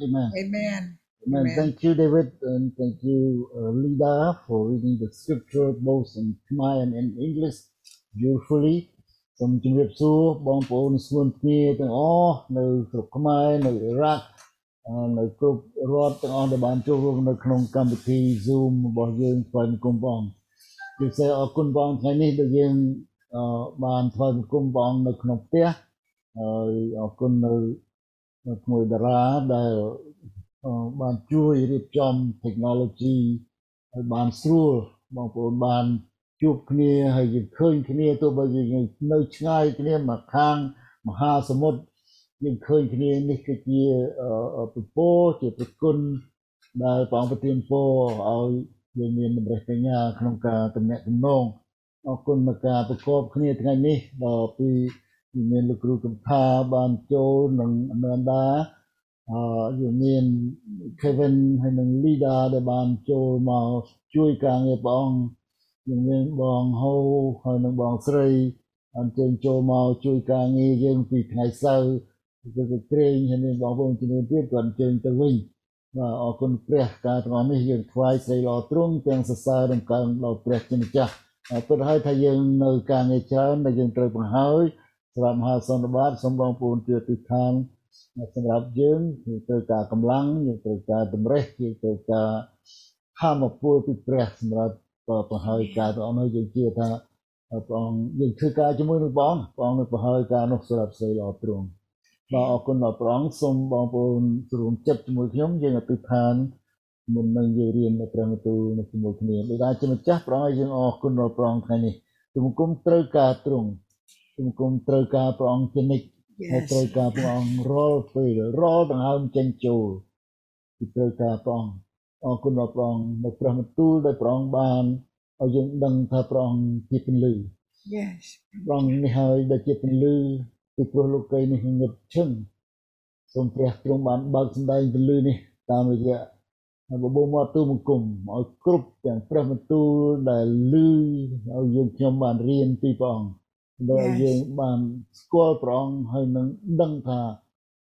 Amen. Amen. Amen. Amen. Thank you, David, and thank you, uh, Lida, for reading the scripture both in Khmer and in English beautifully. សូមជម្រាបសួរបងប្អូនស្មួនគ្នាទាំងអស់នៅស្រុកខ្មែរនៅអ៊ីរ៉ាក់អឺ នៅគ្រប់រដ្ឋទាំងអស់ដែលបានចូលរួមនៅក្នុងកម្មវិធី Zoom របស់យើងថ្វាយបង្គំព្រះអង្គជាពិសេសអរគុណព្រះអង្គថ្ងៃនេះដែលយើងអឺបានថ្វាយបង្គំព្រះអង្គនៅក្នុងផ្ទះហើយអរគុណនៅនៅក្មួយតារាដែលអឺបានជួយរៀបចំ technology ឲ្យបានស្រួលបងប្អូនបានជួបគ្នាហើយយើងឃើញគ្នាទោះបីយើងនៅឆ្ងាយគ្នាមកខាងមហាសមុទ្រ យើងឃើញគ្នានេះគឺជាអឺពពរជាប្រគុណដែលព្រះអង្គប្រទានពរឲ្យយើងមានតម្រេះបញ្ញាក្នុងការតំណាក់តំណងអរគុណមកការប្រកបគ្នាថ្ងៃនេះដល់ពីមានលោកគ្រូកំថាបានចូលនឹងអមែនដាអឺយើងមាន Kevin ហើយនិង Lida ដែលបានចូលមកជួយការងារព្រះអង្គយើងមានបងហូហើយនិងបងស្រីអញ្ជើញចូលមកជួយការងារយើងពីថ្ងៃសៅរ៍ គឺទៅក្រែងហើយមានបងប្អូនជំនាញទៀតគាត់អញ្ជើញទៅវិញបាទអរគុណព្រះការទាំងអស់នេះយើងថ្វាយស្រីល្អទ្រង់ទាំងសរសើរដំកើងដល់ព្រះជាម្ចាស់ហើយពិតហើយថាយើងនៅការងារច្រើនដែលយើងត្រូវបង្ហើយសម្រាប់មហាសន្និបាតសូមបងប្អូនជួយទិដ្ឋានសម្រាប់យើងគឺត្រូវការកម្លាំងយើងត្រូវការតម្រេះយើងត្រូវការធម៌ពលពីព្រះសម្រាប់បង្ហើយការទាំងអស់នោះយើងជឿថាព្រះអង្គយើងធ្វើការជាមួយនឹងព្រះអង្គព្រះអង្គនឹងបង្ហើយការនោះសម្រាប់ស្រីល្អទ្រង់ បាទអរគុណដល់ព្រះអង្គសូមបងប្អូនស្រួមចិត្តជាមួយខ្ញុំយើងអធិដ្ឋានមុននឹងយើងរៀននៅព្រះបន្ទូលនៅជាមួយគ្នាដោយដែលជាម្ចាស់ព្រះអង្គឲ្យយើងអរគុណដល់ព្រះអង្គថ្ងៃនេះទូមគុំត្រូវការទ្រង់ទូមគុំត្រូវការព្រះអង្គជានិច្ចហើយ Yes. ត្រូវការព្រះអង្គរាល់ពេលរាល់ដង្ហើមចេញចូលគឺត្រូវការព្រះអង្គអរគុណដល់ព្រះអង្គនៅព្រះបន្ទូលដែលព្រះអង្គបានឲ្យយើងដឹងថាព្រះអង្គជាពន្លឺ Yes. ព្រះអង្គនេះហើយដែលជាពន្លឺ ពីព្រោះលោកីនេះងឹតឈឹងសូមព្រះទ្រង់បានបើកសម្ដែងពន្លឺនេះតាមរយៈបបោមកទូបង្គំឲ្យគ្រប់ទាំងព្រះបន្ទូលដែលលឺឲ្យយើងខ្ញុំបានរៀនពីព្រះអង្គដែលឲ្យ Yes. យើងបានស្គាល់ព្រះអង្គហើយនឹងដឹងថា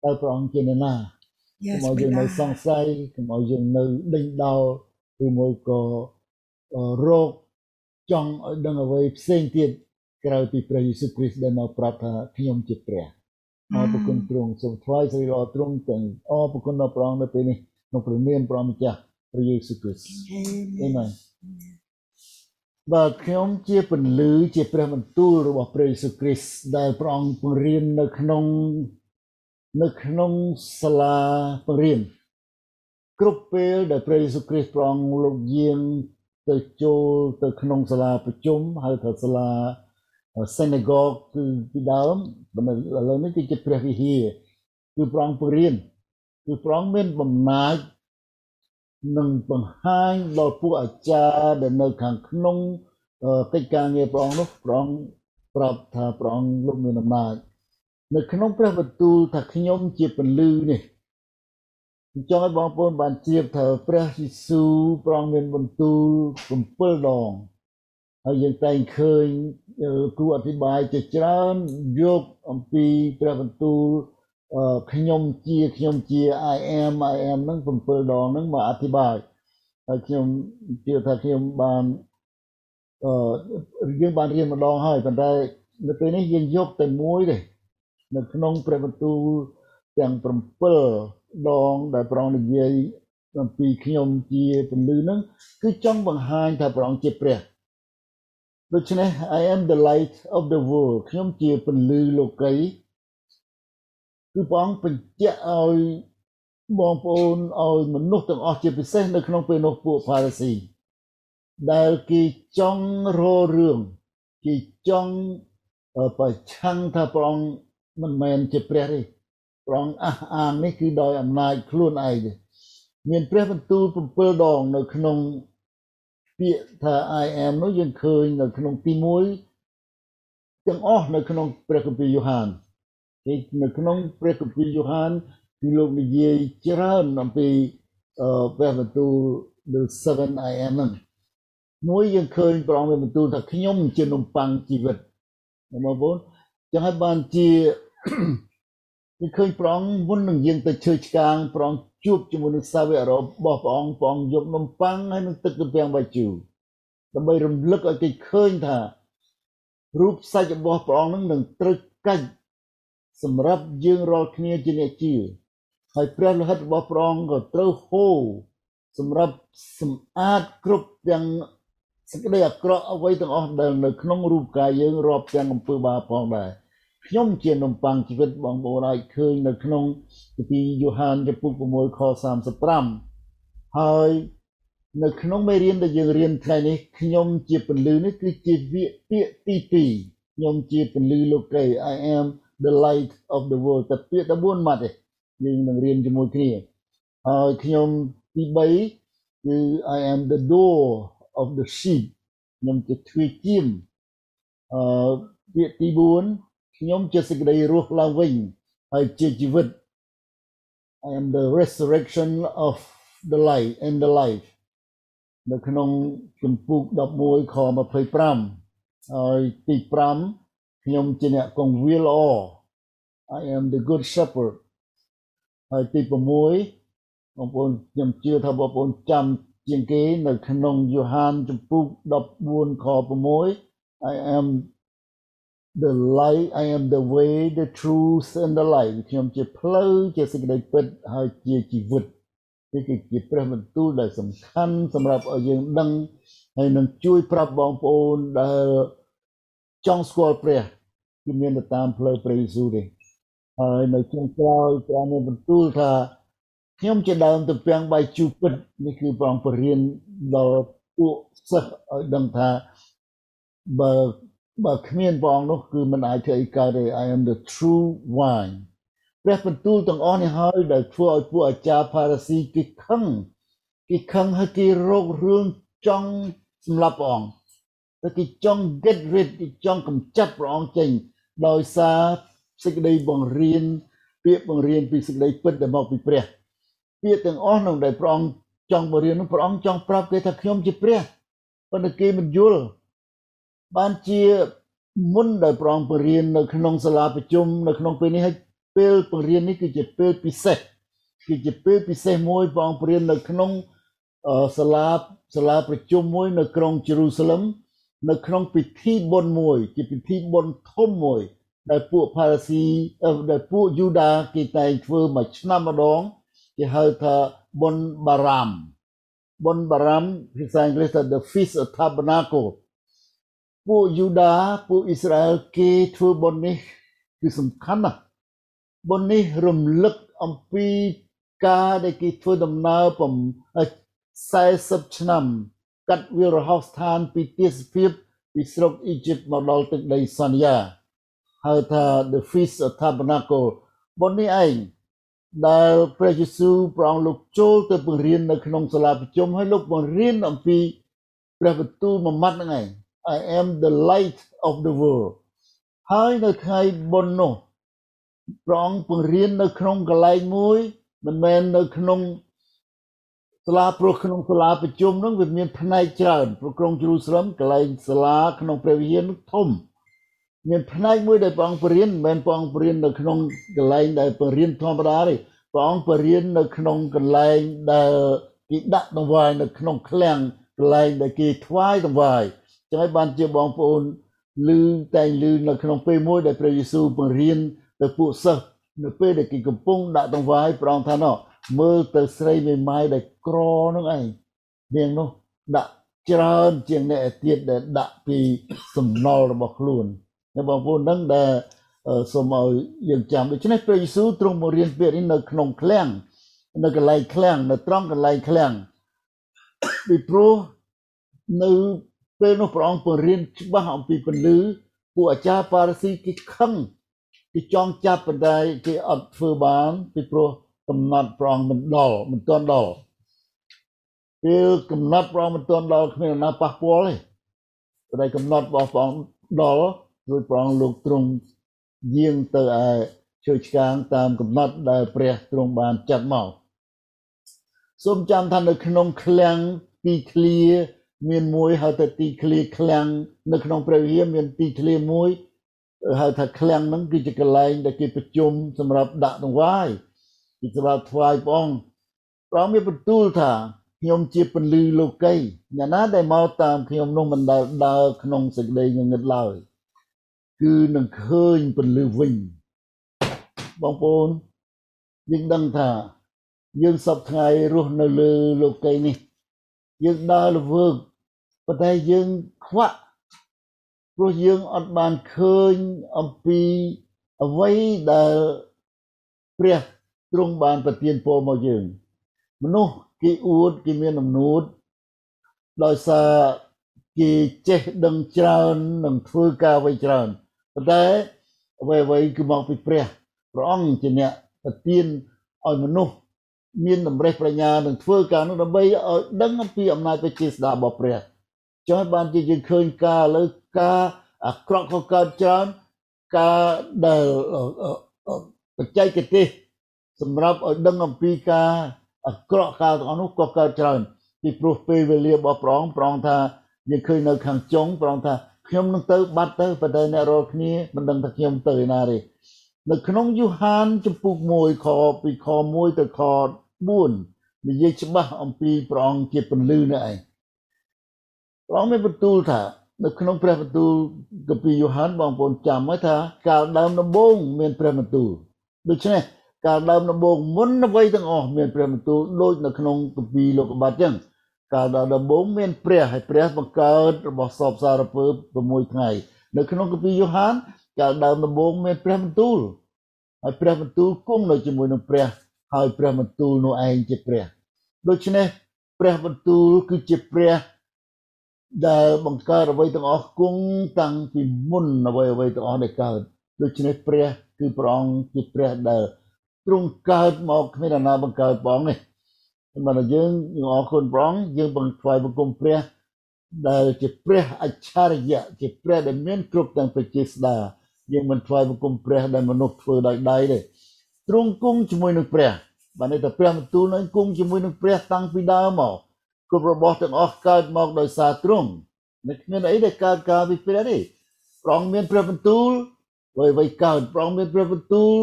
តើព្រះអង្គជានរណា Yes. កុំឲ្យយើងនៅបិតាសង្ស័យកុំឲ្យយើងនៅដេញដោលឬមួយក៏អឺរោគចង់ឲ្យដឹងអ្វីផ្សេងទៀត ក្រៅពីព្រះយេស៊ូវគ្រីស្ទដែលមកប្រាប់ថាខ្ញុំជាព្រះអរព្រគុណទ្រង់សូមថ្វាយស្រីល្អទ្រង់ទាំងអរព្រគុណដល់ព្រះអង្គនៅពេលនេះក្នុងព្រះនាមព្រះម្ចាស់ព្រះយេស៊ូវគ្រីស្ទអេ Amen. មែនបាទខ្ញុំជាពន្លឺជាព្រះបន្ទូលរបស់ព្រះយេស៊ូវគ្រីស្ទដែលព្រះអង្គពង្រៀននៅក្នុងនៅក្នុងសាលាបង្រៀនគ្រប់ពេលដែលព្រះយេស៊ូវគ្រីស្ទព្រះអង្គលោកយាងទៅចូលទៅក្នុងសាលាប្រជុំហៅថាសាលា synagogue គឺពីដើមប៉ុន្តែឥឡូវនេះគឺជាព្រះវិហារគឺព្រះអង្គពង្រៀនគឺព្រះអង្គមានបំណាចនឹងបង្ហាញដល់ពួកអាចារ្យដែលនៅខាងក្នុងអឺកិច្ចការងារព្រះអង្គនោះព្រះអង្គប្រាប់ថាព្រះអង្គលោកមានអំណាចនៅក្នុងព្រះបន្ទូលថាខ្ញុំជាពន្លឺនេះខ្ញុំចង់ឲ្យបងប្អូនបានជ្រាបថាព្រះយេស៊ូវព្រះអង្គមានបន្ទូល7ដង ហើយយើងតែងឃើញអឺគ្រូអធិប្បាយជាច្រើនយកអំពីព្រះបន្ទូលអឺខ្ញុំជាខ្ញុំជា I am I am ហ្នឹង7ដងហ្នឹងមកអធិប្បាយហើយខ្ញុំជឿថាខ្ញុំបានអឺយើងបានរៀនម្ដងហើយប៉ុន្តែនៅពេលនេះយើងយកតែមួយទេនៅក្នុងព្រះបន្ទូលទាំង7ដងដែលព្រះអង្គនិយាយអំពីខ្ញុំជាពន្លឺហ្នឹងគឺចង់បង្ហាញថាព្រះអង្គជាព្រះ ដូច្នេះ I am the light of the world ខ្ញុំជាពន្លឺលោកីគឺព្រះអង្គបញ្ជាក់ឲ្យបងប្អូនឲ្យមនុស្សទាំងអស់ជាពិសេសនៅក្នុងពេលនោះពួកផារ៉ាស៊ីដែលគេចង់រករឿងគេចង់អឺប្រឆាំងថាព្រះអង្គមិនមែនជាព្រះទេព្រះអង្គអះអាងនេះគឺដោយអំណាចខ្លួនឯងទេមានព្រះបន្ទូល7ដងនៅក្នុង ពាក្យថា I am នោះយើងឃើញនៅក្នុងទី1ទាំងអស់នៅក្នុងព្រះគម្ពីរយ៉ូហានគេនៅក្នុងព្រះគម្ពីរយ៉ូហានគឺលោកនិយាយច្រើនអំពីអឺព្រះបន្ទូល the 7 I am ហ្នឹងមួយយើងឃើញព្រះអង្គមានបន្ទូលថាខ្ញុំជានំប៉័ងជីវិតបងប្អូនចឹងហើយបានជាគឺឃើញព្រះអង្គមុននឹងយើងទៅឈើឆ្កាងព្រះអង្គ ជួបជាមួយនឹងសាវករបស់ព្រះអង្គព្រះអង្គយកនំប៉័ងហើយនឹងទឹកទំពាំងបាយជូរដើម្បីរំលឹកឲ្យគេឃើញថារូបសាច់របស់ព្រះអង្គនឹងនឹងត្រូវកាច់សម្រាប់យើងរាល់គ្នាជាអ្នកជឿហើយព្រះលោហិតរបស់ព្រះអង្គក៏ត្រូវហូរសម្រាប់សម្អាតគ្រប់ទាំងសេចក្តីអាក្រក់អ្វីទាំងអស់ដែលនៅក្នុងរូបកាយយើងរាប់ទាំងអំពើបាបផងដែរ ខ្ញុំជានំប៉័ងជីវិតបងប្អូនអាចឃើញនៅក្នុងគម្ពីរយ៉ូហានចំពុក6ខ35ហើយនៅក្នុងមេរៀនដែលយើងរៀនថ្ងៃនេះខ្ញុំជាពន្លឺនេះគឺជាវាពាក្យទី2ខ្ញុំជាពន្លឺលោកី I am the light of the world តែពាក្យតែ4ម៉ាត់ទេយើងនឹងរៀនជាមួយគ្នាហើយខ្ញុំទី3គឺ I am the door of the sheep ខ្ញុំជាទ្វារជាមអឺពាក្យទី4 ខ្ញុំជាសេចក្តីរស់ឡើងវិញហើយជាជីវិត I am the resurrection of the life and the life នៅក្នុងជំពូក11ខ25ហើយទី5ខ្ញុំជាអ្នកកងវាលល្អ I am the good shepherd ហើយទី6បងប្អូនខ្ញុំជឿថាបងប្អូនចាំជាងគេនៅក្នុងយ៉ូហានចំពុក14ខ6 I am the light I am the way the truth and the life ខ្ញុំជាផ្លូវជាសេចក្តីពិតហើយជាជីវិតនេះគឺជាព្រះបន្ទូលដែលសំខាន់សម្រាប់ឲ្យយើងដឹងហើយនឹងជួយប្រាប់បងប្អូនដែលចង់ស្គាល់ព្រះគឺមានទៅតាមផ្លូវព្រះយេស៊ូវទេហើយនៅចុងក្រោយព្រះមានបន្ទូលថាខ្ញុំជាដើមទំពាំងបាយជូរពិតនេះគឺព្រះអង្គបរៀនដល់ពួកសិស្សឲ្យដឹងថាបើ បើគ្មានព្រះអង្គនោះគឺមិនអាចធ្វើអីកើតទេ I am the true wine ព្រះបន្ទូលទាំងអស់នេះហើយដែលធ្វើឲ្យពួកអាចារ្យផារ៉ាស៊ីគេខឹងគេខឹងហើយគេរករឿងចង់សម្លាប់ព្រះអង្គតែគេចង់ get rid គេចង់កម្ចាត់ព្រះអង្គចេញ ដោយសារសេចក្តីបង្រៀនពាក្យបង្រៀនពីសេចក្តីពិតដែលមកពីព្រះពាក្យទាំងអស់នោះដែលព្រះអង្គចង់បង្រៀននោះព្រះអង្គចង់ប្រាប់គេថាខ្ញុំជាព្រះប៉ុន្តែគេមិនយល់ បានជាមុនដែលព្រះអង្គបង្រៀននៅក្នុងសាលាប្រជុំនៅក្នុងពេលនេះហើយពេលបង្រៀននេះគឺជាពេលពិសេសគឺជាពេលពិសេសមួយព្រះអង្គបង្រៀននៅក្នុងសាលាសាលាប្រជុំមួយ នៅក្រុងយេរូសាឡឹមនៅក្នុងពិធីបុណ្យមួយ ជាពិធីបុណ្យធំមួយ ដែលពួកផារ៉ាស៊ីដែលពួកយូដាគេតែងធ្វើមួយឆ្នាំម្ដងគេហៅថាបុណ្យបារ៉ាមបុណ្យបារ៉ាមភាសាអង់គ្លេសថា the feast of tabernacle ពួកយូដាពួកអ៊ីស្រាអែលគេធ្វើបុណ្យនេះគឺសំខាន់ណាស់បុណ្យនេះរំលឹកអំពីការដែលគេធ្វើដំណើរ40ឆ្នាំ កាត់វាលរហោស្ថានពីទេសភាពពីស្រុកអ៊ីជីបមកដល់ទឹកដីសន្យាហៅថា the feast of tabernacle បុណ្យនេះឯងដែលព្រះយេស៊ូវព្រះអង្គលោកចូលទៅបង្រៀននៅក្នុងសាលាប្រជុំហើយលោកបង្រៀនអំពីព្រះបន្ទូលមួយម៉ាត់ហ្នឹងឯង I am the light of the world ហើយនៅថ្ងៃបុណ្យនោះព្រះអង្គបង្រៀននៅក្នុងកន្លែងមួយមិនមែននៅក្នុងសាលាព្រោះក្នុងសាលាប្រជុំហ្នឹងវាមានផ្នែកច្រើនព្រោះក្រុងយេរូសាឡឹមកន្លែងសាលាក្នុងព្រះវិហារធំមានផ្នែកមួយដែលព្រះអង្គបរៀនមិនមែនព្រះអង្គបរៀននៅក្នុងកន្លែងដែលបរៀនធម្មតាទេព្រះអង្គបរៀននៅក្នុងកន្លែងដែលគេដាក់ដង្វាយនៅក្នុងឃ្លាំងកន្លែងដែលគេថ្វាយដង្វាយ ចឹងហើយបានជាបងប្អូនឮតែងឮនៅក្នុងពេលមួយដែលព្រះយេស៊ូវបង្រៀនទៅពួកសិស្សនៅពេលដែលគេកំពុងដាក់ដង្វាយព្រះអង្គថាណោះមើលទៅស្រីមេម៉ាយដែលក្រនោះឯងនាងនោះដាក់ច្រើនជាងអ្នកទៀតដែលដាក់ពីសំណល់របស់ខ្លួនអ្នកបងប្អូននឹងដែលសូមឲ្យយើងចាំដូច្នេះព្រះយេស៊ូវទ្រង់មករៀនពាក្យនេះនៅក្នុងឃ្លាំងនៅកន្លែងឃ្លាំងនៅត្រង់កន្លែងឃ្លាំងពីព្រោះនៅ ពេលនោះព្រះអង្គបង្រៀនច្បាស់អំពីពលឺពួកអាចារ្យប៉ារ៉ាស៊ីគេខឹងគេចង់ចាប់បណ្ដាយគេអត់ធ្វើបានពីព្រោះកំណត់ព្រះអង្គមិនដល់មិនទាន់ដល់ពេលកំណត់ព្រះអង្គមិនទាន់ដល់គ្មានណាប៉ះពាល់ទេតែកំណត់របស់ព្រះអង្គដល់រួចព្រះអង្គលោកទ្រង់យាងទៅឯឈើឆ្កាងតាមកំណត់ដែលព្រះទ្រង់បានចាត់មកសូមចាំថានៅក្នុងឃ្លាំងទីធ្លា មានមួយហៅថាទីធ្លាឃ្លាំងនៅក្នុងព្រះវិហារមានទីធ្លាមួយហៅថាឃ្លាំងហ្នឹងគឺជាកន្លែងដែលគេប្រជុំសម្រាប់ដាក់ដង្វាយគេសម្រាប់ថ្វាយព្រះអង្គព្រះអង្គមានបន្ទូលថាខ្ញុំជាពលឺលោកីអ្នកណាដែលមកតាមខ្ញុំនោះមិនដែលដើរក្នុងសេចក្តីងងឹតឡើយគឺនឹងឃើញពលឺវិញបងប្អូនយើងដឹងថាយើងសពថ្ងៃរស់នៅលើលោកីនេះយើងដើរល្វើក ប៉ុន្តែយើងខ្វាក់ព្រោះយើងអត់បានឃើញអំពីអ្វីដែលព្រះទ្រង់បានប្រទានពរមកយើង មនុស្សគេអួតគេមានអំណួតដោយសារគេចេះដឹងច្រើននិងធ្វើការអ្វីច្រើនប៉ុន្តែអ្វីអ្វីគឺមកពីព្រះព្រះអង្គជាអ្នកប្រទានឲ្យមនុស្សមានតម្រេះប្រាជ្ញានឹងធ្វើការនោះដើម្បីឲ្យដឹងអំពីអំណាចវិជាស្ដារបស់ព្រះ ចុះបានជាយើងឃើញការលើការអាក្រក់ក៏កើតច្រើនការដែលបច្ចេកទេសសម្រាប់ឲ្យដឹងអំពីការអាក្រក់ការទាំងអស់នោះក៏កើតច្រើនពីព្រោះពេលវេលារបស់ព្រះអង្គព្រះអង្គថាយើងឃើញនៅខាងចុងព្រះអង្គថាខ្ញុំនឹងទៅបាត់ទៅប៉ុន្តែអ្នករាល់គ្នាមិនដឹងថាខ្ញុំទៅឯណាទេនៅក្នុងយូហានចំពុក1ខពីខ1ទៅខ4និយាយច្បាស់អំពីព្រះអង្គជាពន្លឺនេះឯង ព្រះអង្គមានបន្ទូលថា នៅក្នុងព្រះបន្ទូលកាពីយូហានបងប្អូនចាំไว้ថាកាលដើមដំបូងមានព្រះបន្ទូលដូច្នេះកាលដើមដំបូងមុនអ្វីទាំងអស់មានព្រះបន្ទូលដូចនៅក្នុងកាពីលោកបាត់ចឹងកាលដើមដំបូងមានព្រះហើយព្រះបង្កើតរបស់សពសារពើ6ថ្ងៃនៅក្នុងកាពីយូហានកាលដើមដំបូងមានព្រះបន្ទូលហើយព្រះបន្ទូលគង់នៅជាមួយនឹងព្រះហើយព្រះបន្ទូលនោះឯងជាព្រះដូច្នេះព្រះបន្ទូលគឺជាព្រះ ដែលបង្កើតអ្វីទាំងអស់គង់តាំងពីមុនអ្វីអ្វីទាំងអស់ដែលកើតដូច្នេះព្រះគឺព្រះអង្គជាព្រះដែលទ្រង់កើតមកគ្មានណាបង្កើតព្រះអង្គនេះមិនយើងយើងអរគុណព្រះអង្គយើងបង្ខ្វាយបង្គំព្រះដែលជាព្រះអច្ឆរិយៈជាព្រះដែលមានគ្រប់ទាំងប្រជាស្ដាយើងមិនថ្វាយបង្គំព្រះដែលមនុស្សធ្វើដោយដៃទេទ្រង់គង់ជាមួយនឹងព្រះបានន័យថាព្រះបន្ទូលនឹងគង់ជាមួយនឹងព្រះតាំងពីដើមមក គ្រប់របស់ទាំងអស់កើតមកដោយសារទ្រង់មិនគ្មានអីដែលកើតការពីព្រះទេព្រះអង្គមានព្រះបន្ទូលអ្វីអ្វីកើតព្រះអង្គមានព្រះបន្ទូល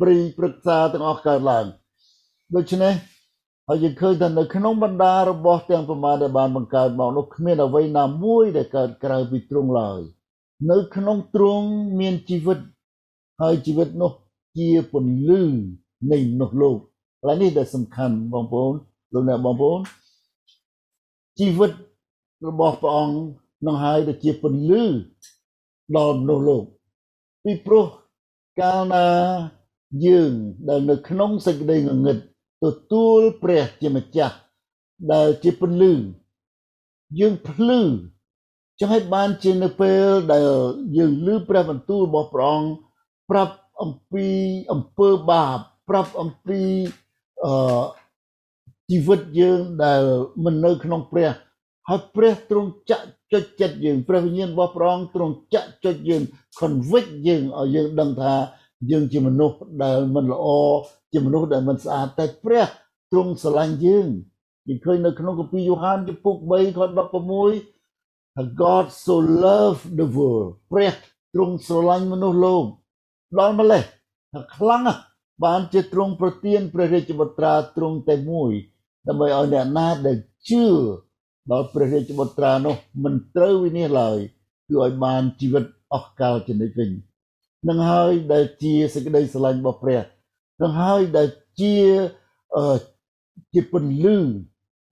ព្រីព្រឹក្សាទាំងអស់កើតឡើងដូច្នេះហើយយើងឃើញថានៅក្នុងបណ្ដារបស់ទាំងប្រមាណដែលបានបង្កើតមកនោះគ្មានអ្វីណាមួយដែលកើតក្រៅពីទ្រង់ឡើយនៅក្នុងទ្រង់មានជីវិតហើយជីវិតនោះជាពន្លឺនៃមនុស្សលោកឥឡូវនេះដែលសំខាន់បងប្អូនលោកអ្នកបងប្អូន ជីវិតរបស់ព្រះអង្គនឹងហើយទៅជាពន្លឺដល់មនុស្សលោកពីព្រោះកាលណាយើងដែលនៅក្នុងសេចក្តីងងឹតទទួលព្រះជាម្ចាស់ដែលជាពន្លឺយើងភ្លឺចឹងហើយបានជានៅពេលដែលយើងឮព្រះបន្ទូលរបស់ព្រះអង្គប្រាប់អំពីអំពើបាបប្រាប់អំពីអឺ ជីវិតយើងដែលមិននៅក្នុងព្រះហើយព្រះទ្រង់ចាក់ចុចចិត្តយើងព្រះវិញ្ញាណរបស់ព្រះអង្គទ្រង់ចាក់ចុចយើង convict យើងឲ្យយើងដឹងថាយើងជាមនុស្សដែលមិនល្អជាមនុស្សដែលមិនស្អាតតែព្រះទ្រង់ស្រឡាញ់យើងយើងឃើញនៅក្នុងគម្ពីរយ៉ូហានចំពុក3ខ16 God so loved the world ព្រះទ្រង់ស្រឡាញ់មនុស្សលោកដល់ម្លេះថាខ្លាំងណាស់បានជាទ្រង់ប្រទានព្រះរាជបុត្រាទ្រង់តែមួយ ដើម្បីឲ្យអ្នកណាដែលជឿដល់ព្រះរាជបុត្រានោះមិនត្រូវវិនិច្ឆ័យឡើយគឺឲ្យបានជីវិតអស់កលជានិច្ចវិញនឹងហើយដែលជាសេចក្តីស្រឡាញ់របស់ព្រះនឹងហើយដែលជាជាពន្លឺ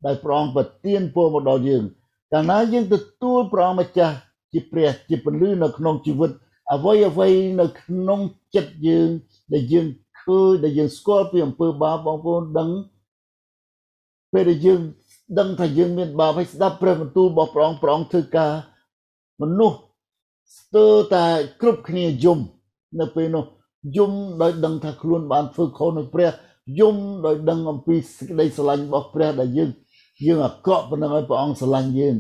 ដែលព្រះអង្គប្រទានពរមកដល់យើងកាលណាយើងទទួលព្រះអង្គម្ចាស់ជាព្រះជាពន្លឺនៅក្នុងជីវិតអ្វីអ្វីនៅក្នុងចិត្តយើងដែលយើងឃើញដែលយើងស្គាល់ពីអំពើបាបបងប្អូនដឹង ពេលដែលយើងដឹងថាយើងមានបាបហើយស្ដាប់ព្រះបន្ទូលរបស់ព្រះអង្គព្រះអង្គធ្វើការមនុស្សស្ទើរតែគ្រប់គ្នាយំនៅពេលនោះយំដោយដឹងថាខ្លួនបានធ្វើខុសនឹងព្រះយំដោយដឹងអំពីសេចក្តីស្រឡាញ់របស់ព្រះដែលយើងយើងអាក្រក់ប៉ុណ្ណឹងឲ្យព្រះអង្គស្រឡាញ់យើង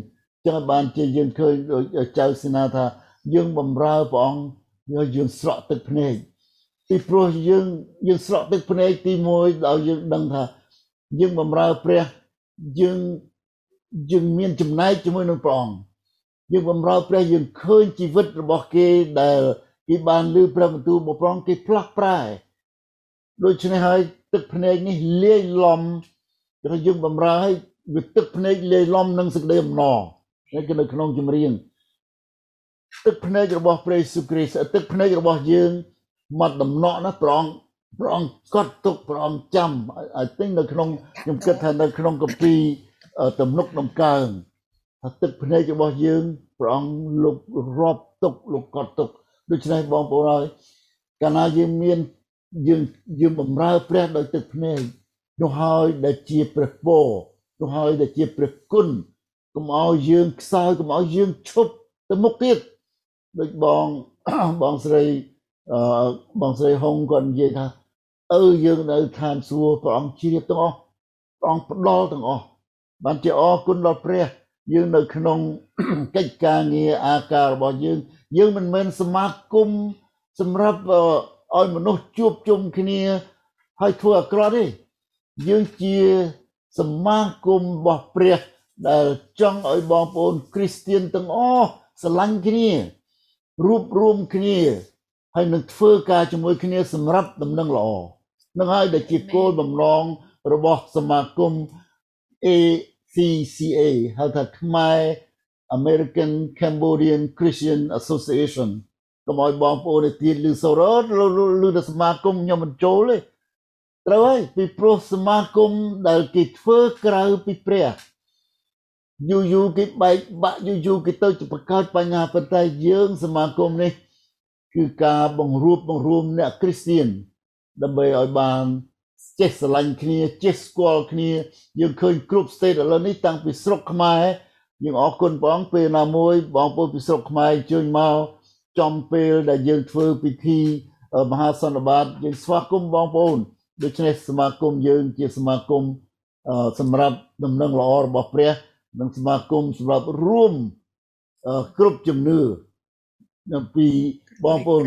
ចឹងបានជាយើងឃើញដូចចៅសេនាថាយើងបំរើព្រះអង្គយើងយើងស្រក់ទឹកភ្នែកពីព្រោះយើងយើងស្រក់ទឹកភ្នែកទី1ដល់យើងដឹងថា យើងបម្រើព្រះយើងយើងមានចំណែកជាមួយនឹងព្រះអង្គយើងបម្រើព្រះយើងឃើញជីវិតរបស់គេដែលគេបានលើព្រះបន្ទូលរបស់ព្រះអង្គគេផ្លាស់ប្រែដូច្នេះហើយទឹកភ្នែកនេះលាយឡំដែលយើងបម្រើឲ្យវាទឹកភ្នែកលាយឡំនឹងសេចក្តីអំណរនេះគឺនៅក្នុងចម្រៀងទឹកភ្នែករបស់ព្រះយេស៊ូវគ្រីស្ទទឹកភ្នែករបស់យើងមកដំណក់ណាព្រះអង្គ ព្រះអង្គកត់ទុកព្រះអង្គចាំ I think នៅក្នុងខ្ញុំគិតថានៅក្នុងកាពីទំនុកដំកើងថាទឹកភ្នែករបស់យើងព្រះអង្គលោករាប់ទុកលោកកត់ទុកដូច្នេះបងប្អូនហើយកាលណាយើងមានយើងយើងបម្រើព្រះដោយទឹកភ្នែកនោះហើយដែលជាព្រះពរនោះហើយដែលជាព្រះគុណកុំឲ្យយើងខ្សោយកុំឲ្យយើងឈប់ទៅមុខទៀតដូចបងបងស្រីអឺបងស្រីហុងគាត់និយាយថា អើយើងនៅឋានសួគ៌ព្រះអង្គជ្រាបទាំងអស់ព្រះអង្គផ្ដល់ទាំងអស់បានជាអរគុណដល់ព្រះ យើងនៅក្នុងកិច្ចការងារអាការរបស់យើង យើងមិនមែនសមាគមសម្រាប់ឲ្យមនុស្សជួបជុំគ្នា ហើយធ្វើអាក្រក់ទេយើងជាសមាគមរបស់ព្រះដែលចង់ឲ្យបងប្អូនគ្រីស្ទៀនទាំងអស់ស្រឡាញ់គ្នារួបរวมគ្នាហើយនឹងធ្វើការជាមួយគ្នាសម្រាប់ដំណឹងល្អ នឹងហើយដែលជាគោលបំណងរបស់សមាគម ACCA ហៅថាខ្មែរ American Cambodian Christian Association កុំឲ្យបងប្អូនទៀតឮសូរឮទៅសមាគមខ្ញុំមិនចូលទេត្រូវហើយពីព្រោះសមាគមដែលគេធ្វើក្រៅពីព្រះយូរយូរគេបែកបាក់យូរយូរគេទៅបង្កើតបញ្ហាប៉ុន្តែយើងសមាគមនេះគឺការបង្រួបបង្រួមអ្នកគ្រីស្ទៀន ដើម្បីឲ្យបានចេះស្រឡាញ់គ្នាចេះស្គាល់គ្នា យើងឃើញគ្រប់ state ឥឡូវនេះតាំងពីស្រុកខ្មែរយើងអរគុណព្រះអង្គពេលណាមួយបងប្អូនពីស្រុកខ្មែរជើញមកចំពេលដែលយើងធ្វើពិធីមហាសន្និបាតយើងស្វាគមន៍បងប្អូនដូច្នេះសមាគមយើងជាសមាគមសម្រាប់ដំណឹងល្អរបស់ព្រះ និងសមាគមសម្រាប់រួមគ្រប់ជំនឿពីបងប្អូន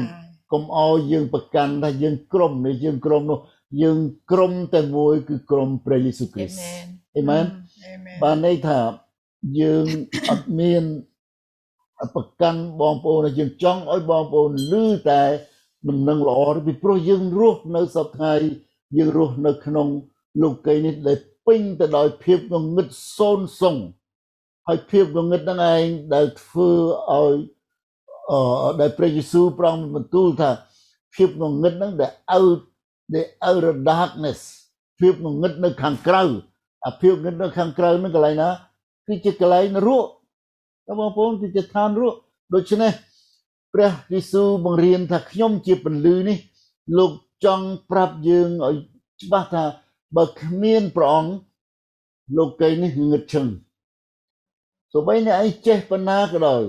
កុំអោយយើងប្រកាន់ថាយើងក្រុមនេះយើងក្រុមនោះយើងក្រុមតែមួយគឺក្រុមព្រះយេស៊ូវគ្រីស្ទអេមែនបានន័យថាយើងអត់មានប្រកាន់បងប្អូនយើងចង់ឲ្យបងប្អូនឮតែដំណឹងល្អពីព្រោះយើងរស់នៅសប្តាហ៍យើងរស់នៅក្នុងលោកីនេះដែលពេញទៅដោយភាពងងឹតសូនសុងហើយភាពងងឹតហ្នឹងឯងដែលធ្វើឲ្យអឺ ដែលព្រះយេស៊ូវប្រងបន្ទូលថាភាពងងឹតហ្នឹងដែល out the outer darkness ភាពងងឹតនៅខាងក្រៅអាភាពងឹតនៅខាងក្រៅហ្នឹងកន្លែងណាគឺជាកន្លែងនរកបងប្អូនគឺជាឋានរកដូច្នេះព្រះយេស៊ូវបង្រៀនថាខ្ញុំជាពន្លឺនេះ លោកចង់ប្រាប់យើងឲ្យច្បាស់ថាបើគ្មានព្រះអង្គលោកីនេះងឹតឈឹងសូម្បីអ្នកឯងចេះប៉ុណ្ណាក៏ដោយ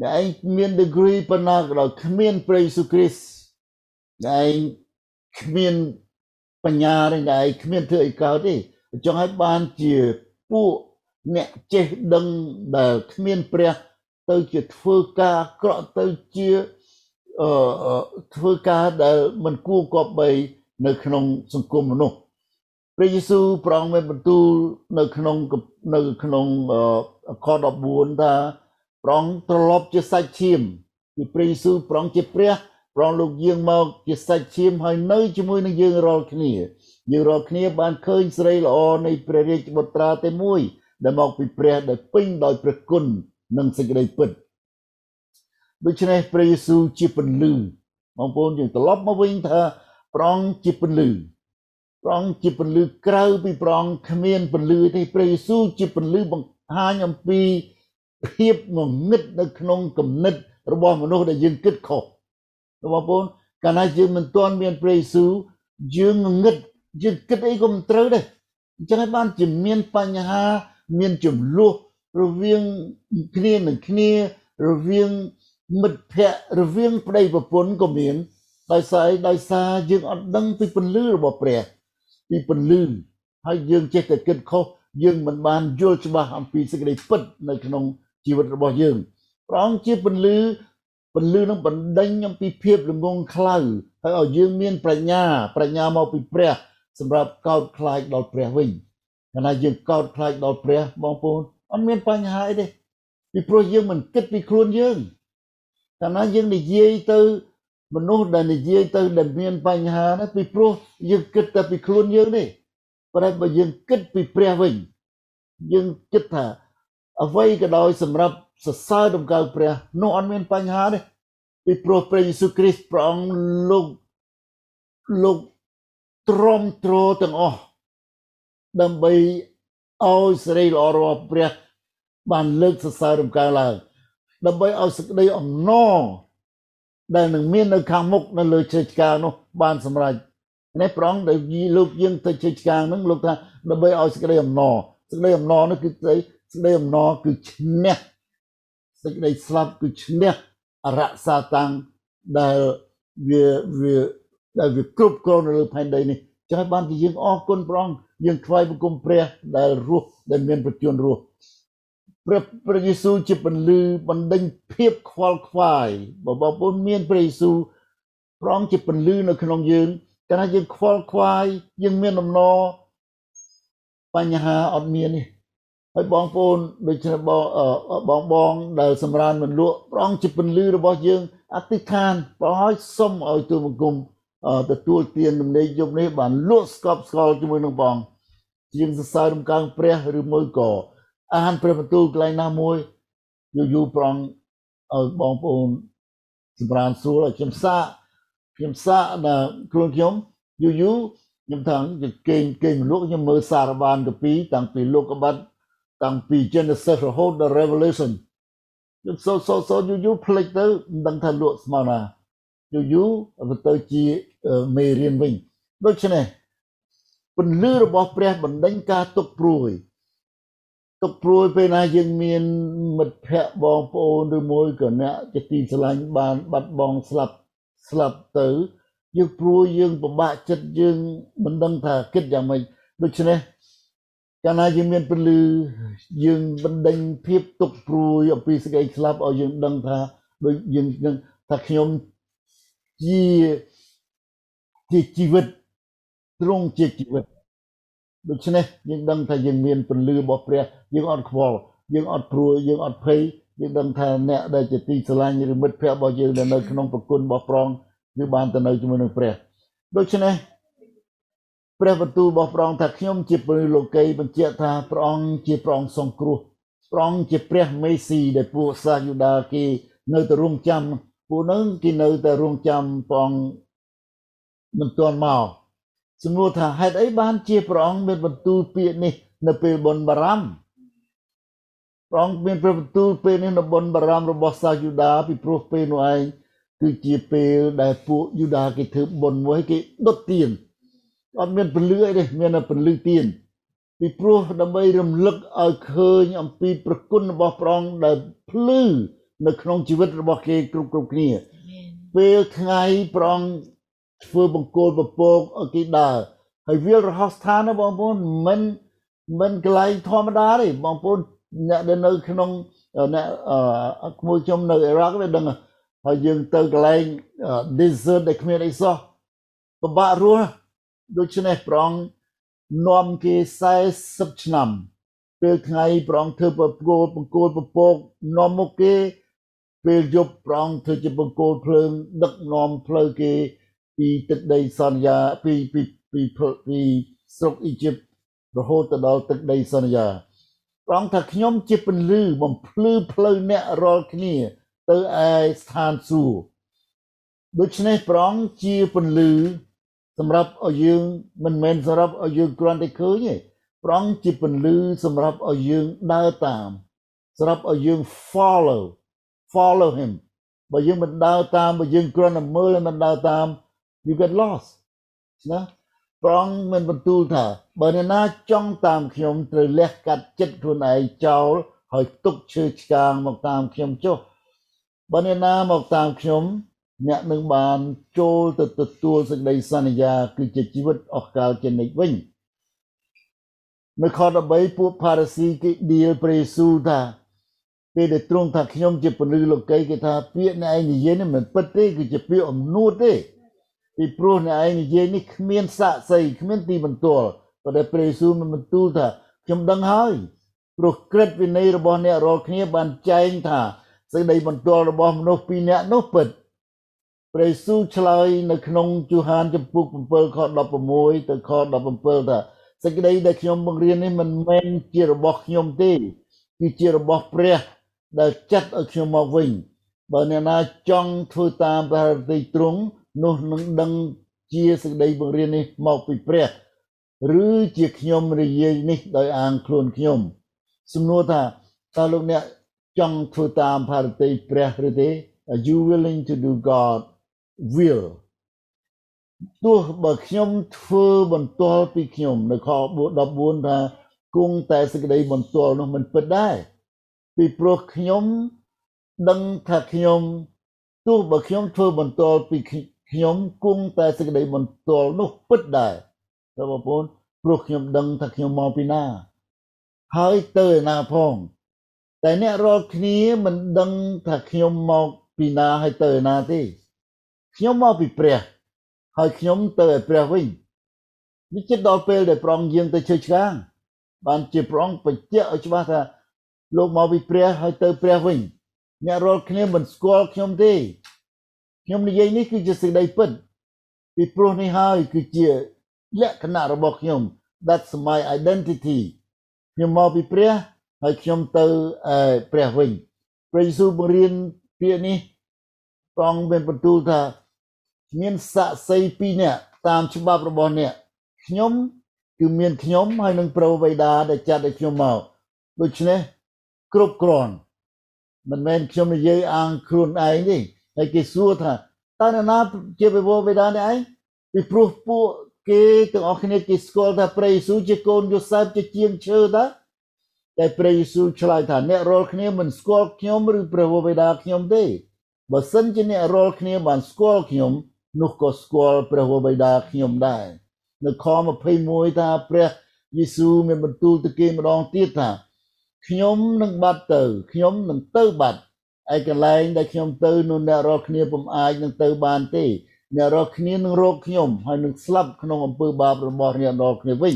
អ្នកឯងមាន degree ប៉ុណ្ណាក៏ដោយគ្មានព្រះយេស៊ូវគ្រីស្ទអ្នកឯងគ្មានបញ្ញាទេអ្នកឯងគ្មានធ្វើអីកើតទេចង់ឲ្យបានជាពួកអ្នកចេះដឹងដែលគ្មានព្រះទៅជាធ្វើការក្រក់ទៅជាអឺធ្វើការដែលមិនគួរគប្បីនៅក្នុងសង្គមមនុស្សព្រះយេស៊ូវប្រងមានបន្ទូលនៅក្នុងនៅក្នុងខ14ថា ប្រងត្រឡប់ជាសាច់ឈាមគឺព្រះយេស៊ូវប្រងជាព្រះ ប្រងលោកយាងមកជាសាច់ឈាមហើយនៅជាមួយនឹងយើងរាល់គ្នាយើងរាល់គ្នាបានឃើញស្រីល្អនៃព្រះរាជបុត្រាតែមួយ ដែលមកពីព្រះដែលពេញដោយព្រះគុណនិងសេចក្តីពិតដូច្នេះព្រះយេស៊ូវជាពន្លឺបងប្អូនយើងត្រឡប់មកវិញថាព្រះអង្គជាពន្លឺព្រះអង្គជាពន្លឺក្រៅពីព្រះអង្គគ្មានពន្លឺទេព្រះយេស៊ូវជាពន្លឺបង្ហាញអំពី ភាពងងឹតនៅក្នុងគំនិតរបស់មនុស្សដែលយើងគិតខុសបងប្អូនកាលណាយើងមិនទាន់មានព្រះយេស៊ូវយើងងងឹតយើងគិតអីក៏មិនត្រូវដែរអញ្ចឹងហើយបានជាមានបញ្ហាមានចំនួនរវាងគ្នានឹងគ្នារវាងមិត្តភ័ក្តិរវាងប្តីប្រពន្ធក៏មានដោយសារដោយសារយើងអត់ដឹងពីពន្លឺរបស់ព្រះពីពន្លឺហើយយើងចេះតែគិតខុសយើងមិនបានយល់ច្បាស់អំពីសេចក្តីពិតនៅក្នុង ជីវិតរបស់យើងព្រះអង្គជាពន្លឺពន្លឺនឹងបណ្ដេញអំពីភាពល្ងងខ្លៅហើយឲ្យយើងមានប្រាជ្ញាប្រាជ្ញាមកពីព្រះ សម្រាប់កោតខ្លាចដល់ព្រះវិញកាលណាយើងកោតខ្លាចដល់ព្រះបងប្អូនអត់មានបញ្ហាអីទេពីព្រោះយើងមិនគិតពីខ្លួនយើងកាលណាយើងនិយាយទៅមនុស្សដែលនិយាយទៅដែលមានបញ្ហាណាពីព្រោះយើងគិតតែពីខ្លួនយើងទេប៉ុន្តែបើយើងគិតពីព្រះវិញយើងគិតថា អ្វីក៏ដោយសម្រាប់សរសើរដំណើរព្រះនោះអត់មានបញ្ហាទេពីព្រោះព្រះយេស៊ូវគ្រីស្ទព្រះអង្គលោកលោកទ្រាំទ្រទាំងអស់ដើម្បីឲ្យសេរីល្អរបស់ព្រះបានលើកសរសើរដំណើរឡើងដើម្បីឲ្យសេចក្តីអំណរដែលនឹងមាននៅខាងមុខនៅលើជើងឆ្កាងនោះបានសម្រេចនេះប្រងដែលលោកយើងទៅជើងឆ្កាងហ្នឹងលោកថាដើម្បីឲ្យសេចក្តីអំណរសេចក្តីអំណរនោះគឺសេ ចក្តីអំណរគឺឈ្នះសេចក្តីស្លាប់គឺឈ្នះអរសាតាំងដែលវាវាដែលវាគ្រប់គ្រងនៅលើផែនដីនេះចឹងហើយបានជាយើងអរគុណព្រះអង្គយើងថ្វាយបង្គំព្រះដែលរស់ដែលមានប្រជញ្ញរស់ព្រះព្រះយេស៊ូវជាពន្លឺបណ្ដេញភាពខ្វល់ខ្វាយបើបងប្អូនមានព្រះយេស៊ូវព្រះអង្គជាពន្លឺនៅក្នុងយើងកាលណាយើងខ្វល់ខ្វាយយើងមានដំណរបញ្ហាអត់មានទេ ហើយបងប្អូនដូចជាបងបងបងដែលសម្រានមិនលក់ព្រះអង្គជាពន្លឺរបស់យើងអធិដ្ឋានប្រហើយសុំឲ្យទូបង្គំទទួលទានដំណេកយប់នេះបានលក់ស្កប់ស្កល់ជាមួយនឹងបងជាងសរសើររំកើងព្រះឬមួយក៏អាហារព្រះបន្ទូលកន្លែងណាមួយយូរយូរប្រងឲ្យបងប្អូនសម្រានស្រួលឲ្យខ្ញុំសាកខ្ញុំសាកដល់ខ្លួនខ្ញុំយូរយូរខ្ញុំថាគេងគេងមនុស្សខ្ញុំមើលសារបានកាពីតាំងពីលោកកបាត់ តាំងពី Genesis រហូតដល់ Revelation ខ្ញុំសូសូសូយូរយូរផ្លេចទៅមិនដឹងថាលក់ស្មើណាយូរយូរទៅជាមេរៀនវិញដូច្នេះពន្លឺរបស់ព្រះបណ្ដេញការទុកព្រួយទុកព្រួយពេលណាយើងមានមិត្តភ័ក្តិបងប្អូនឬមួយក៏អ្នកជាទីស្រឡាញ់បានបាត់បង់ស្លាប់ស្លាប់ទៅយើងព្រួយយើងពិបាកចិត្តយើងមិនដឹងថាគិតយ៉ាងម៉េចដូច្នេះ កាលណាយើងមានពលឺយើងបណ្ដេញភាពទុកព្រួយអំពីសេចក្តីស្លាប់ឲ្យយើងដឹងថាដូចយើងនឹងថាខ្ញុំជាជាជីវិតទ្រង់ជាជីវិតដូច្នេះយើងដឹងថាយើងមានពន្លឺរបស់ព្រះយើងអត់ខ្វល់យើងអត់ព្រួយយើងអត់ភ័យយើងដឹងថាអ្នកដែលជាទីស្រឡាញ់ឬមិត្តភ័ក្តិរបស់យើងដែលនៅក្នុងប្រគុណរបស់ប្រងគឺបានទៅនៅជាមួយនឹងព្រះដូច្នេះ ព្រះបន្ទូលរបស់ព្រះអង្គថាខ្ញុំជាពលិលោកីបញ្ជាក់ថាព្រះអង្គជាព្រះអង្គសង្គ្រោះព្រះអង្គជាព្រះមេស៊ីដែលពួកសាសយូដាគេនៅតែរងចាំពួកនឹងគេនៅតែរងចាំព្រះអង្គមិនទាន់មកសំណួរថាហេតុអីបានជាព្រះអង្គមានបន្ទូលពាក្យនេះ នៅពេលបុណ្យបារម្ភព្រះអង្គមានព្រះបន្ទូលពេលនេះនៅបុណ្យបារម្ភរបស់សាសយូដាពីព្រោះពេលនោះឯងគឺជាពេលដែលពួកយូដាគេធ្វើបុណ្យមួយគេដុតទៀន អត់មានពលឺអីទេមានតែពលឺទៀនពីព្រោះដើម្បីរំលឹកឲ្យឃើញអំពីប្រគុណរបស់ព្រះអង្គដែលភ្លឺនៅក្នុងជីវិតរបស់គេគ្រប់គ្រប់គ្នាពេលថ្ងៃព្រះអង្គធ្វើបង្គោលពពកឲ្យគេដើរហើយវាលរហោស្ថានណាបងប្អូនមិនមិនកន្លែងធម្មតាទេបងប្អូនអ្នកដែលនៅក្នុងអ្នកក្មួយខ្ញុំនៅអ៊ីរ៉ាក់វាដឹងហើយយើងទៅកន្លែង desert ដែលគ្មានអីសោះពិបាករស់ ដូច្នេះប្រងនាំគេ40ឆ្នាំពេលថ្ងៃប្រងធ្វើបង្គោលបង្គោលពពកនាំមកគេពេលយប់ប្រងធ្វើជាបង្គោលភ្លើងដឹកនាំផ្លូវគេពីទឹកដីសន្យាពីពីពីពីស្រុកអ៊ីជីបរហូតទៅដល់ទឹកដីសន្យាប្រងថាខ្ញុំជាពន្លឺបំភ្លឺផ្លូវអ្នករាល់គ្នា ទៅឯស្ថានសួគ៌ដូច្នេះប្រងជាពន្លឺ សម្រាប់ឲ្យយើងមិនមែនសម្រាប់ឲ្យយើងគ្រាន់តែឃើញទេប្រងជាពន្លឺសម្រាប់ឲ្យយើងដើរតាមសម្រាប់ឲ្យយើង follow follow him បើយើងមិនដើរតាមបើយើងគ្រាន់តែមើលមិនដើរតាម you get lost ណាប្រងមិនបន្ទូលថាបើអ្នកណាចង់តាមខ្ញុំត្រូវលះកាត់ចិត្តខ្លួនឯងចោលហើយទុកឈើឆ្កាងមកតាមខ្ញុំចុះបើអ្នកណាមកតាមខ្ញុំ អ្នកនឹងបានចូលទៅទទួលសេចក្តីសន្យាគឺជាជីវិតអស់កលជានិច្ចវិញនៅខ13ពួកផារ៉ាស៊ីគេឌីលព្រះយេស៊ូវថាពេលដែលទ្រង់ថាខ្ញុំជាពលឺលោកីគេថាពាក្យអ្នកឯងនិយាយនេះមិនពិតទេគឺជាពាក្យអំនួតទេពីព្រោះអ្នកឯងនិយាយនេះគ្មានសាក់សីគ្មានទីបន្ទាល់ប៉ុន្តែព្រះយេស៊ូវមិនបន្ទូលថាខ្ញុំដឹងហើយព្រោះក្រឹតវិន័យរបស់អ្នករាល់គ្នាបានចែងថាសេចក្តីបន្ទាល់របស់មនុស្សពីរនាក់នោះពិត ព្រះយេស៊ូវឆ្លើយនៅក្នុងយូហានចំពុក7ខ16ទៅខ17ថាសេចក្តីដែលខ្ញុំបង្រៀននេះមិនមែនជារបស់ខ្ញុំទេគឺជារបស់ព្រះដែលចាត់ឲ្យខ្ញុំមកវិញបើអ្នកណាចង់ធ្វើតាមព្រះរតីទ្រង់នោះនឹងដឹងជាសេចក្តីបង្រៀននេះមកពីព្រះឬជាខ្ញុំនិយាយនេះដោយអាងខ្លួនខ្ញុំសំណួរថាតើលោកអ្នកចង់ធ្វើតាមផារតីព្រះឬទេ Are you willing to do God will ទោះបើខ្ញុំធ្វើបន្ទាល់ពីខ្ញុំនៅខ14ថាគង់តែសេចក្តីបន្ទាល់នោះមិនពិតដែរពីព្រោះខ្ញុំដឹងថាខ្ញុំទោះបើខ្ញុំធ្វើបន្ទាល់ពីខ្ញុំគង់តែសេចក្តីបន្ទាល់នោះពិតដែរបងប្អូនព្រោះខ្ញុំដឹងថាខ្ញុំមកពីណា ហើយទៅឯណាផង តែអ្នករាល់គ្នាមិនដឹងថាខ្ញុំមកពីណាហើយទៅឯណាទេ ខ្ញុំមកពីព្រះ ហើយខ្ញុំទៅឯព្រះវិញនេះជិតដល់ពេលដែលព្រះអង្គយាងទៅជើឆ្កាង បានជាព្រះអង្គបញ្ជាក់ឲ្យច្បាស់ថាលោកមកពីព្រះហើយទៅព្រះវិញអ្នករាល់គ្នាមិនស្គាល់ខ្ញុំទេខ្ញុំនិយាយនេះគឺជាសេចក្តីពិតពីព្រោះនេះហើយគឺជាលក្ខណៈរបស់ខ្ញុំ that's my identity ខ្ញុំមកពីព្រះហើយខ្ញុំទៅព្រះវិញព្រះយេស៊ូវបង្រៀនពាក្យនេះព្រះអង្គបានបន្ទូលថា មានសាក់សីពីរនាក់តាមច្បាប់របស់អ្នកខ្ញុំគឺមានខ្ញុំហើយនឹងប្រវេដាដែលចាត់ឲ្យខ្ញុំមកដូច្នេះគ្រប់គ្រាន់មិនមែនខ្ញុំនិយាយអាងខ្លួនឯងទេហើយគេសួរថាតើណាជាប្រវេដានេះឯងពីព្រោះពួកគេទាំងអស់គ្នាគេស្គាល់ថាព្រះយេស៊ូវជាកូនយូសែបជាជាងឈើតាតែព្រះយេស៊ូវឆ្លើយថាអ្នករាល់គ្នាមិនស្គាល់ខ្ញុំឬព្រះវេដាខ្ញុំទេបើសិនជាអ្នករាល់គ្នាបានស្គាល់ខ្ញុំ នោះក៏ស្គាល់ព្រះវេដាខ្ញុំដែរនៅខ21ថាព្រះយេស៊ូវមានបន្ទូលទៅគេម្ដងទៀតថាខ្ញុំនឹងបាត់ទៅខ្ញុំនឹងទៅបាត់ឯកន្លែងដែលខ្ញុំទៅនោះអ្នករាល់គ្នាពុំអាចនឹងទៅបានទេអ្នករាល់គ្នានឹងរកខ្ញុំហើយនឹងស្លាប់ក្នុងអំពើបាបរបស់អ្នករាល់គ្នាវិញ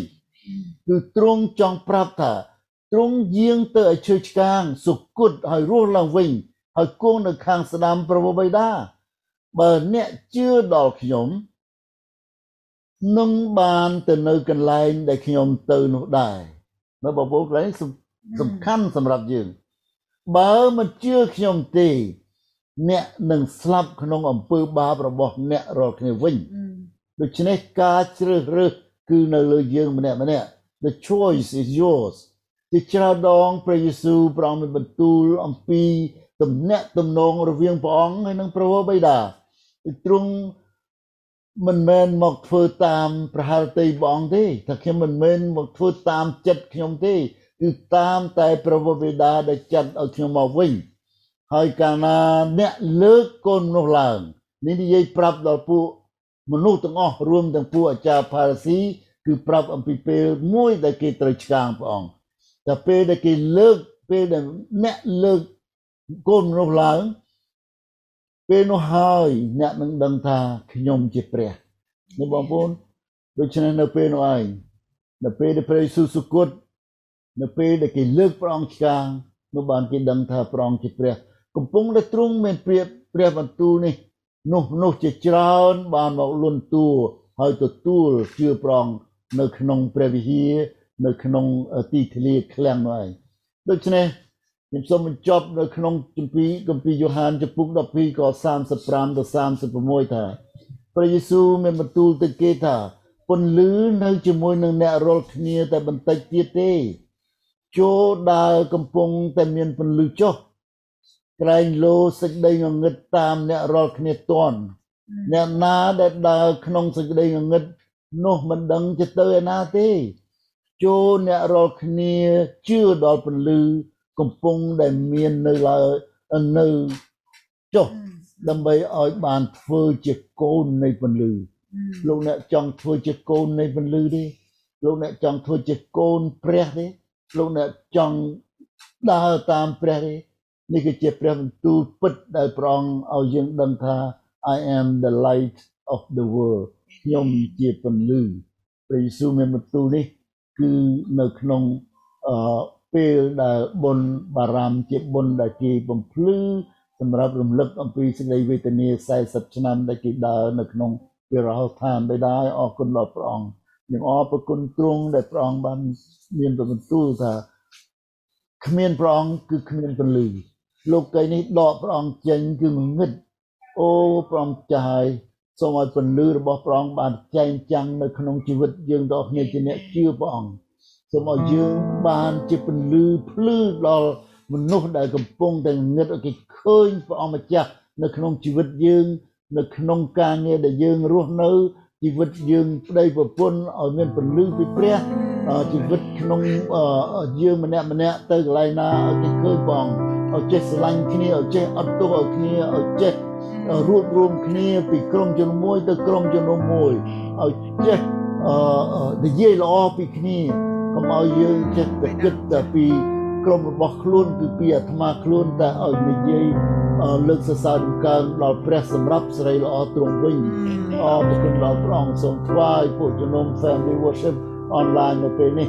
គឺទ្រង់ចង់ប្រាប់ថាទ្រង់យាងទៅឲ្យឈើឆ្កាងសុគតហើយរស់ឡើងវិញហើយគង់នៅខាងស្ដាំព្រះបិតា បើអ្នកជឿដល់ខ្ញុំនឹងបានទៅនៅកន្លែងដែលខ្ញុំទៅនោះដែរនៅបងប្អូនកន្លែងសំខាន់សម្រាប់យើង បើមិនជឿខ្ញុំទេ អ្នកនឹងស្លាប់ក្នុងអំពើបាបរបស់អ្នករាល់គ្នាវិញដូច្នេះការជ្រើសរើសគឺនៅលើយើងម្នាក់ម្នាក់ the choice is yours ជាច្រើនដងព្រះយេស៊ូវព្រះអង្គបានបន្ទូលអំពី ទំនាក់ទំនងរវាងព្រះអង្គហើយនិងព្រះបិតាទ្រង់មិនមែនមកធ្វើតាមប្រហែលតីព្រះអង្គទេថាខ្ញុំមិនមែនមកធ្វើតាមចិត្តខ្ញុំទេគឺតាមតែព្រះបិតាដែលចាត់ឲ្យខ្ញុំមកវិញហើយកាលណាអ្នកលើកកូននោះឡើងនេះនិយាយប្រាប់ដល់ពួកមនុស្សទាំងអស់រួមទាំងពួកអាចារ្យផារស៊ីគឺប្រាប់អំពីពេលមួយដែលគេត្រូវឆ្កាងព្រះអង្គតែពេលដែលគេលើកពេលដែលអ្នកលើក កូនមនុស្សឡើងពេលនោះហើយអ្នកនឹងដឹងថាខ្ញុំជាព្រះនេះបងប្អូនដូច្នេះនៅពេលនោះឯងនៅពេលដែលព្រះយេស៊ូវសុគតនៅពេលដែលគេលើកព្រះអង្គឆ្កាងនោះបានគេដឹងថាព្រះអង្គជាព្រះកំពុងតែទ្រង់មានព្រាបព្រះបន្ទូលនេះនោះនោះជាច្រើនបានមកលន់តួហើយទទួលជឿប្រងនៅក្នុងព្រះវិហារនៅក្នុងទីធ្លាឃ្លាំងនោះឯងដូច្នេះ ខ្ញុំសូមបញ្ចប់នៅក្នុងគម្ពីរគម្ពីរយ៉ូហានចំពុក12ខ35ដល់36ថាព្រះយេស៊ូវមានបន្ទូលទៅគេថាពន្លឺនៅជាមួយនឹងអ្នករាល់គ្នាតែបន្តិចទៀតទេចូលដើរកំពុងតែមានពន្លឺចុះក្រែងលោសេចក្តីងងឹតតាមអ្នករាល់គ្នាតន់អ្នកណាដែលដើរក្នុងសេចក្តីងងឹតនោះមិនដឹងទៅទៅឯណាទេចូលអ្នករាល់គ្នាជឿដល់ពន្លឺ កំពុងដែលមាននៅឡើយនៅចុះដើម្បីឲ្យបានធ្វើជាកូននៃពន្លឺលោកអ្នកចង់ធ្វើជាកូននៃពន្លឺទេលោកអ្នកចង់ធ្វើជាកូនព្រះទេលោកអ្នកចង់ដើរតាមព្រះទេនេះគឺជាព្រះបន្ទូលពិតដែលព្រះអង្គឲ្យយើងដឹងថា I am the light of the world ខ្ញុំជាពន្លឺព្រះយេស៊ូវមានបន្ទូលនេះគឺនៅក្នុងអឺ ពេលដែលបុណ្យបារម្ភជាបុណ្យដែលគេបំភ្លឺសម្រាប់រំលឹកអំពីសេចក្តីវេទនា40ឆ្នាំដែលគេដើរនៅក្នុងវិរោឋានដោយដែរអរគុណដល់ព្រះអង្គខ្ញុំអរព្រគុណទ្រង់ដែលព្រះអង្គបានមានបន្ទូលថាគ្មានព្រះអង្គគឺគ្មានពលឺលោកីនេះដកព្រះអង្គចេញគឺងងឹតអូព្រះអង្គចាស់ហើយសូមឲ្យពលឺរបស់ព្រះអង្គបានចែងចាំងនៅក្នុងជីវិតយើងដល់គ្នាជាអ្នកជឿព្រះអង្គ សូមឲ្យយើងបានជាពលឺភ្លឺដល់មនុស្សដែលកំពុងតែងឹតឲ្យគេឃើញព្រះអង្គម្ចាស់នៅក្នុងជីវិតយើង នៅក្នុងការងារដែលយើងរស់នៅជីវិតយើងប្តីប្រពន្ធឲ្យមានពលឺពីព្រះជីវិតក្នុងយើងម្នាក់ម្នាក់ទៅកន្លែងណាឲ្យគេឃើញបងឲ្យចេះស្រឡាញ់គ្នាឲ្យចេះអត់ទោសឲ្យគ្នាឲ្យចេះរួបរวมគ្នាពីក្រុមជំនួយទៅក្រុមជំនុំមួយឲ្យចេះនិយាយល្អពីគ្នាកុំ ឲ្យយើងចេះតែគិតតែពីក្រុមរបស់ខ្លួនគឺពីអាត្មាខ្លួនតែឲ្យនិយាយលើកសរសើរកើងដល់ព្រះសម្រាប់សេរីល្អទ្រង់វិញអរគុណដល់ព្រះអង្គសូមថ្វាយពួកជំនុំ Family Worship online នៅពេលនេះ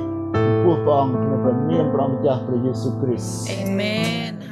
ពោះព្រះអង្គក្នុងព្រះនាមព្រះម្ចាស់ព្រះយេស៊ូវគ្រីស្ទ Amen